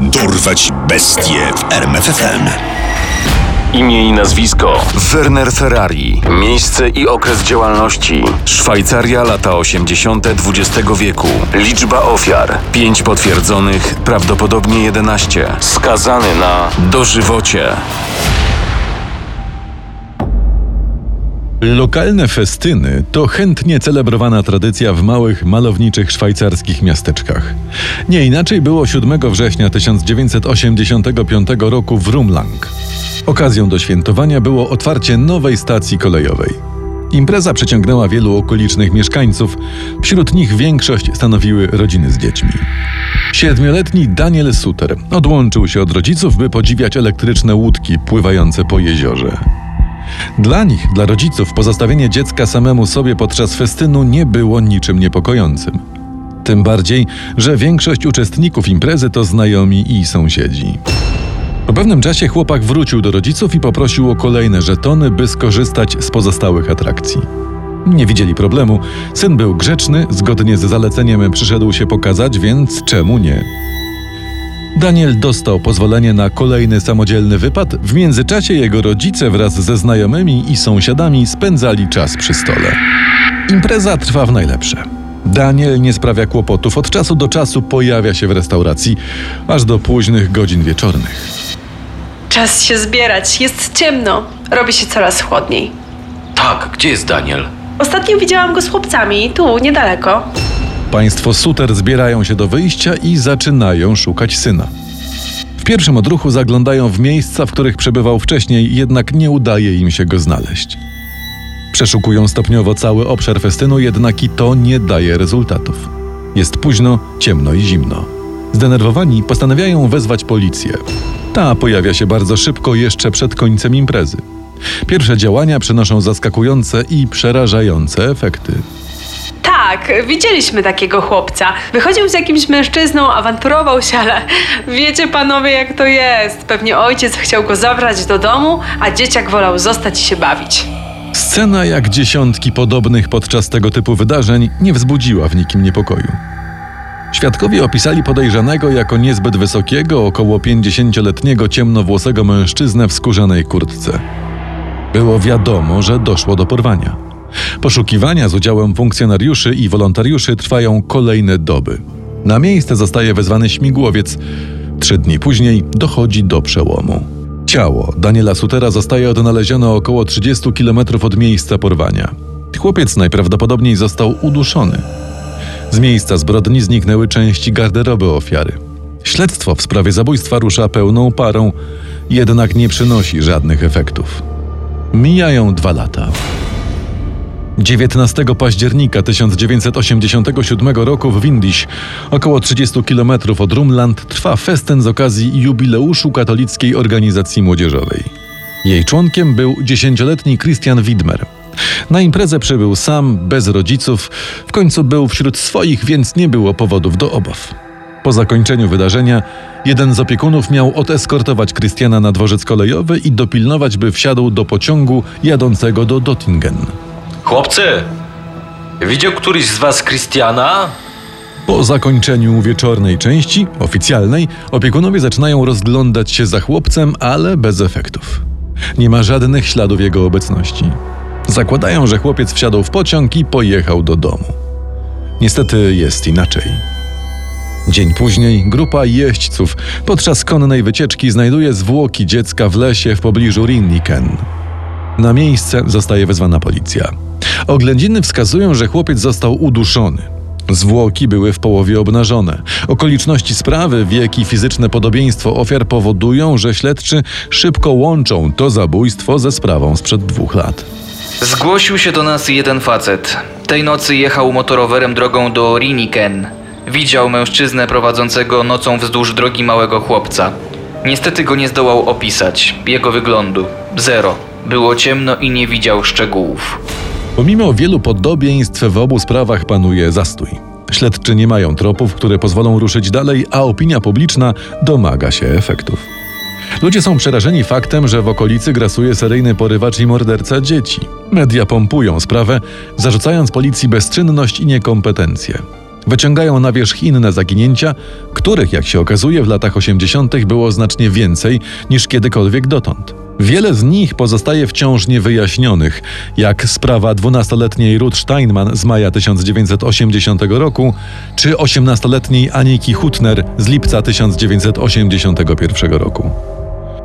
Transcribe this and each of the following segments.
Dorwać bestie w RMFFM. Imię i nazwisko Werner Ferrari. Miejsce i okres działalności Szwajcaria lata 80. XX wieku. Liczba ofiar 5 potwierdzonych, prawdopodobnie 11. Skazany na dożywocie. Lokalne festyny to chętnie celebrowana tradycja w małych, malowniczych szwajcarskich miasteczkach. Nie inaczej było 7 września 1985 roku w Rumlang. Okazją do świętowania było otwarcie nowej stacji kolejowej. Impreza przyciągnęła wielu okolicznych mieszkańców, wśród nich większość stanowiły rodziny z dziećmi. Siedmioletni Daniel Suter odłączył się od rodziców, by podziwiać elektryczne łódki pływające po jeziorze. Dla nich, dla rodziców, pozostawienie dziecka samemu sobie podczas festynu nie było niczym niepokojącym. Tym bardziej, że większość uczestników imprezy to znajomi i sąsiedzi. Po pewnym czasie chłopak wrócił do rodziców i poprosił o kolejne żetony, by skorzystać z pozostałych atrakcji. Nie widzieli problemu. Syn był grzeczny, zgodnie z zaleceniem przyszedł się pokazać, więc czemu nie? Daniel dostał pozwolenie na kolejny samodzielny wypad. W międzyczasie jego rodzice wraz ze znajomymi i sąsiadami spędzali czas przy stole. Impreza trwa w najlepsze. Daniel nie sprawia kłopotów. Od czasu do czasu pojawia się w restauracji, aż do późnych godzin wieczornych. Czas się zbierać, jest ciemno, robi się coraz chłodniej. Tak, gdzie jest Daniel? Ostatnio widziałam go z chłopcami, tu, niedaleko. Państwo Suter zbierają się do wyjścia i zaczynają szukać syna. W pierwszym odruchu zaglądają w miejsca, w których przebywał wcześniej, jednak nie udaje im się go znaleźć. Przeszukują stopniowo cały obszar festynu, jednak i to nie daje rezultatów. Jest późno, ciemno i zimno. Zdenerwowani postanawiają wezwać policję. Ta pojawia się bardzo szybko, jeszcze przed końcem imprezy. Pierwsze działania przynoszą zaskakujące i przerażające efekty. Tak, widzieliśmy takiego chłopca. Wychodził z jakimś mężczyzną, awanturował się, ale wiecie panowie jak to jest. Pewnie ojciec chciał go zabrać do domu, a dzieciak wolał zostać i się bawić. Scena jak dziesiątki podobnych podczas tego typu wydarzeń nie wzbudziła w nikim niepokoju. Świadkowie opisali podejrzanego jako niezbyt wysokiego, około 50-letniego ciemnowłosego mężczyznę w skórzanej kurtce. Było wiadomo, że doszło do porwania. Poszukiwania z udziałem funkcjonariuszy i wolontariuszy trwają kolejne doby. Na miejsce zostaje wezwany śmigłowiec. Trzy dni później dochodzi do przełomu. Ciało Daniela Sutera zostaje odnalezione około 30 km od miejsca porwania. Chłopiec najprawdopodobniej został uduszony. Z miejsca zbrodni zniknęły części garderoby ofiary. Śledztwo w sprawie zabójstwa rusza pełną parą, jednak nie przynosi żadnych efektów. Mijają dwa lata. 19 października 1987 roku w Windisch, około 30 km od Rumland, trwa festyn z okazji jubileuszu katolickiej organizacji młodzieżowej. Jej członkiem był dziesięcioletni Christian Widmer. Na imprezę przybył sam, bez rodziców, w końcu był wśród swoich, więc nie było powodów do obaw. Po zakończeniu wydarzenia jeden z opiekunów miał odeskortować Christiana na dworzec kolejowy i dopilnować, by wsiadł do pociągu jadącego do Dottingen. Chłopcy, widział któryś z was Christiana? Po zakończeniu wieczornej części, oficjalnej, opiekunowie zaczynają rozglądać się za chłopcem, ale bez efektów. Nie ma żadnych śladów jego obecności. Zakładają, że chłopiec wsiadł w pociąg i pojechał do domu. Niestety jest inaczej. Dzień później grupa jeźdźców podczas konnej wycieczki znajduje zwłoki dziecka w lesie w pobliżu Rinniken. Na miejsce zostaje wezwana policja. Oględziny wskazują, że chłopiec został uduszony. Zwłoki były w połowie obnażone. Okoliczności sprawy, wiek i fizyczne podobieństwo ofiar powodują, że śledczy szybko łączą to zabójstwo ze sprawą sprzed dwóch lat. Zgłosił się do nas jeden facet. Tej nocy jechał motorowerem drogą do Riniken. Widział mężczyznę prowadzącego nocą wzdłuż drogi małego chłopca. Niestety go nie zdołał opisać. Jego wyglądu. Zero. Było ciemno i nie widział szczegółów. Pomimo wielu podobieństw w obu sprawach panuje zastój. Śledczy nie mają tropów, które pozwolą ruszyć dalej, a opinia publiczna domaga się efektów. Ludzie są przerażeni faktem, że w okolicy grasuje seryjny porywacz i morderca dzieci. Media pompują sprawę, zarzucając policji bezczynność i niekompetencję. Wyciągają na wierzch inne zaginięcia, których, jak się okazuje, w latach 80. było znacznie więcej niż kiedykolwiek dotąd. Wiele z nich pozostaje wciąż niewyjaśnionych, jak sprawa 12-letniej Ruth Steinman z maja 1980 roku, czy 18-letniej Aniki Hutner z lipca 1981 roku.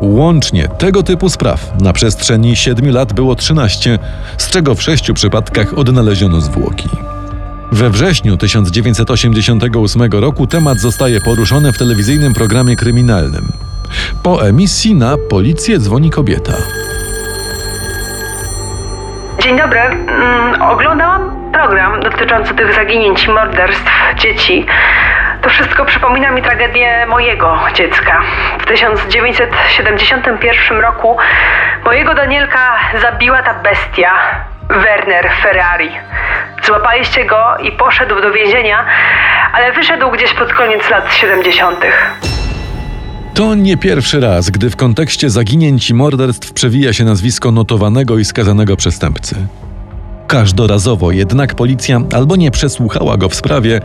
Łącznie tego typu spraw na przestrzeni 7 lat było 13, z czego w sześciu przypadkach odnaleziono zwłoki. We wrześniu 1988 roku temat zostaje poruszony w telewizyjnym programie kryminalnym. Po emisji na policję dzwoni kobieta. Dzień dobry. Mm, oglądałam program dotyczący tych zaginięć morderstw dzieci. To wszystko przypomina mi tragedię mojego dziecka. W 1971 roku mojego Danielka zabiła ta bestia, Werner Ferrari. Złapaliście go i poszedł do więzienia, ale wyszedł gdzieś pod koniec lat 70. To nie pierwszy raz, gdy w kontekście zaginięć i morderstw przewija się nazwisko notowanego i skazanego przestępcy. Każdorazowo jednak policja albo nie przesłuchała go w sprawie,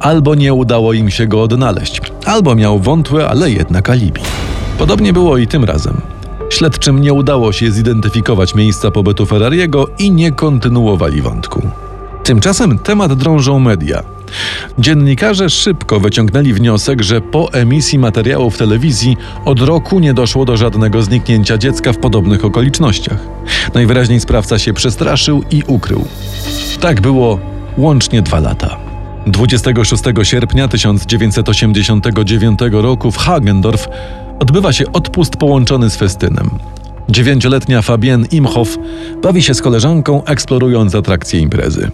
albo nie udało im się go odnaleźć, albo miał wątłe, ale jednak alibi. Podobnie było i tym razem. Śledczym nie udało się zidentyfikować miejsca pobytu Ferrariego i nie kontynuowali wątku. Tymczasem temat drążą media. Dziennikarze szybko wyciągnęli wniosek, że po emisji materiału w telewizji od roku nie doszło do żadnego zniknięcia dziecka w podobnych okolicznościach. Najwyraźniej sprawca się przestraszył i ukrył. Tak było łącznie dwa lata. 26 sierpnia 1989 roku w Hagendorf odbywa się odpust połączony z festynem. Dziewięcioletnia Fabienne Imhoff bawi się z koleżanką, eksplorując atrakcje imprezy.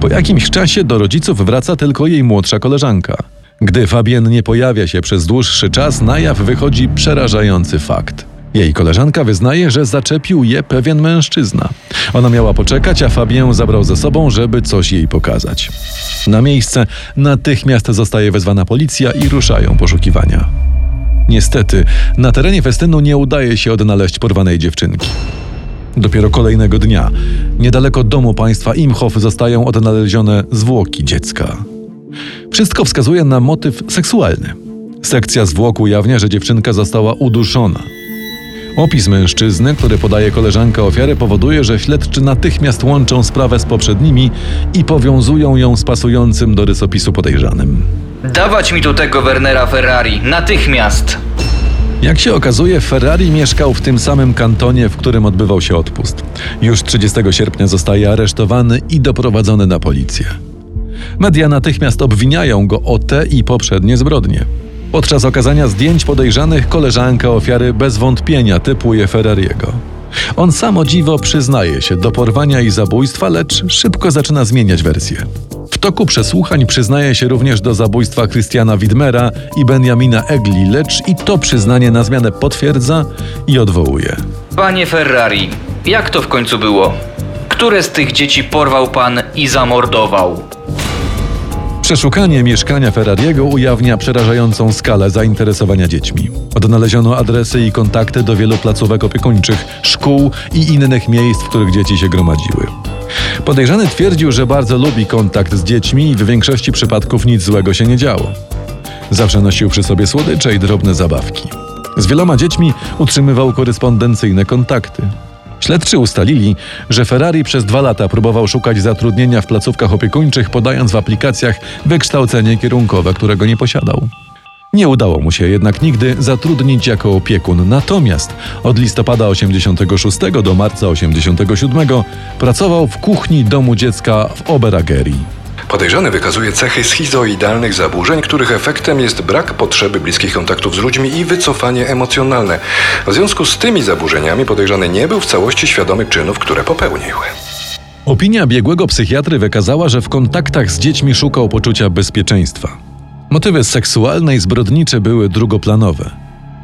Po jakimś czasie do rodziców wraca tylko jej młodsza koleżanka. Gdy Fabienne nie pojawia się przez dłuższy czas, na jaw wychodzi przerażający fakt. Jej koleżanka wyznaje, że zaczepił je pewien mężczyzna. Ona miała poczekać, a Fabien zabrał ze sobą, żeby coś jej pokazać. Na miejsce natychmiast zostaje wezwana policja i ruszają poszukiwania. Niestety, na terenie festynu nie udaje się odnaleźć porwanej dziewczynki. Dopiero kolejnego dnia, niedaleko domu państwa Imhoff, zostają odnalezione zwłoki dziecka. Wszystko wskazuje na motyw seksualny. Sekcja zwłok ujawnia, że dziewczynka została uduszona. Opis mężczyzny, który podaje koleżanka ofiary, powoduje, że śledczy natychmiast łączą sprawę z poprzednimi i powiązują ją z pasującym do rysopisu podejrzanym. Dawać mi tu tego Wernera Ferrari, natychmiast! Jak się okazuje, Ferrari mieszkał w tym samym kantonie, w którym odbywał się odpust. Już 30 sierpnia zostaje aresztowany i doprowadzony na policję. Media natychmiast obwiniają go o te i poprzednie zbrodnie. Podczas okazania zdjęć podejrzanych koleżanka ofiary bez wątpienia typuje Ferrariego. On samo dziwo przyznaje się do porwania i zabójstwa, lecz szybko zaczyna zmieniać wersję. W toku przesłuchań przyznaje się również do zabójstwa Christiana Widmera i Benjamina Egli, lecz i to przyznanie na zmianę potwierdza i odwołuje. Panie Ferrari, jak to w końcu było? Które z tych dzieci porwał pan i zamordował? Przeszukanie mieszkania Ferrariego ujawnia przerażającą skalę zainteresowania dziećmi. Odnaleziono adresy i kontakty do wielu placówek opiekuńczych, szkół i innych miejsc, w których dzieci się gromadziły. Podejrzany twierdził, że bardzo lubi kontakt z dziećmi i w większości przypadków nic złego się nie działo. Zawsze nosił przy sobie słodycze i drobne zabawki. Z wieloma dziećmi utrzymywał korespondencyjne kontakty. Śledczy ustalili, że Ferrari przez dwa lata próbował szukać zatrudnienia w placówkach opiekuńczych, podając w aplikacjach wykształcenie kierunkowe, którego nie posiadał. Nie udało mu się jednak nigdy zatrudnić jako opiekun, natomiast od listopada 86 do marca 87 pracował w kuchni domu dziecka w Oberagerii. Podejrzany wykazuje cechy schizoidalnych zaburzeń, których efektem jest brak potrzeby bliskich kontaktów z ludźmi i wycofanie emocjonalne. W związku z tymi zaburzeniami podejrzany nie był w całości świadomy czynów, które popełnił. Opinia biegłego psychiatry wykazała, że w kontaktach z dziećmi szukał poczucia bezpieczeństwa. Motywy seksualne i zbrodnicze były drugoplanowe.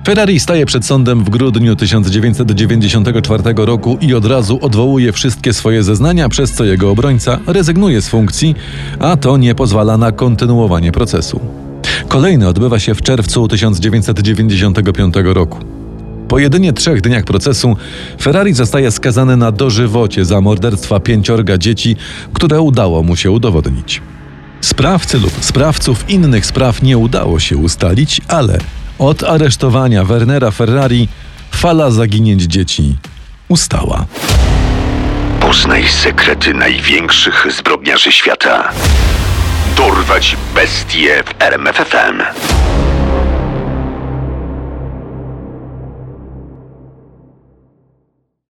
Ferrari staje przed sądem w grudniu 1994 roku i od razu odwołuje wszystkie swoje zeznania, przez co jego obrońca rezygnuje z funkcji, a to nie pozwala na kontynuowanie procesu. Kolejny odbywa się w czerwcu 1995 roku. Po jedynie trzech dniach procesu Ferrari zostaje skazany na dożywocie za morderstwa pięciorga dzieci, które udało mu się udowodnić. Sprawcy lub sprawców innych spraw nie udało się ustalić, ale od aresztowania Wernera Ferrari fala zaginięć dzieci ustała. Poznaj sekrety największych zbrodniarzy świata. Dorwać bestie w RMFFM.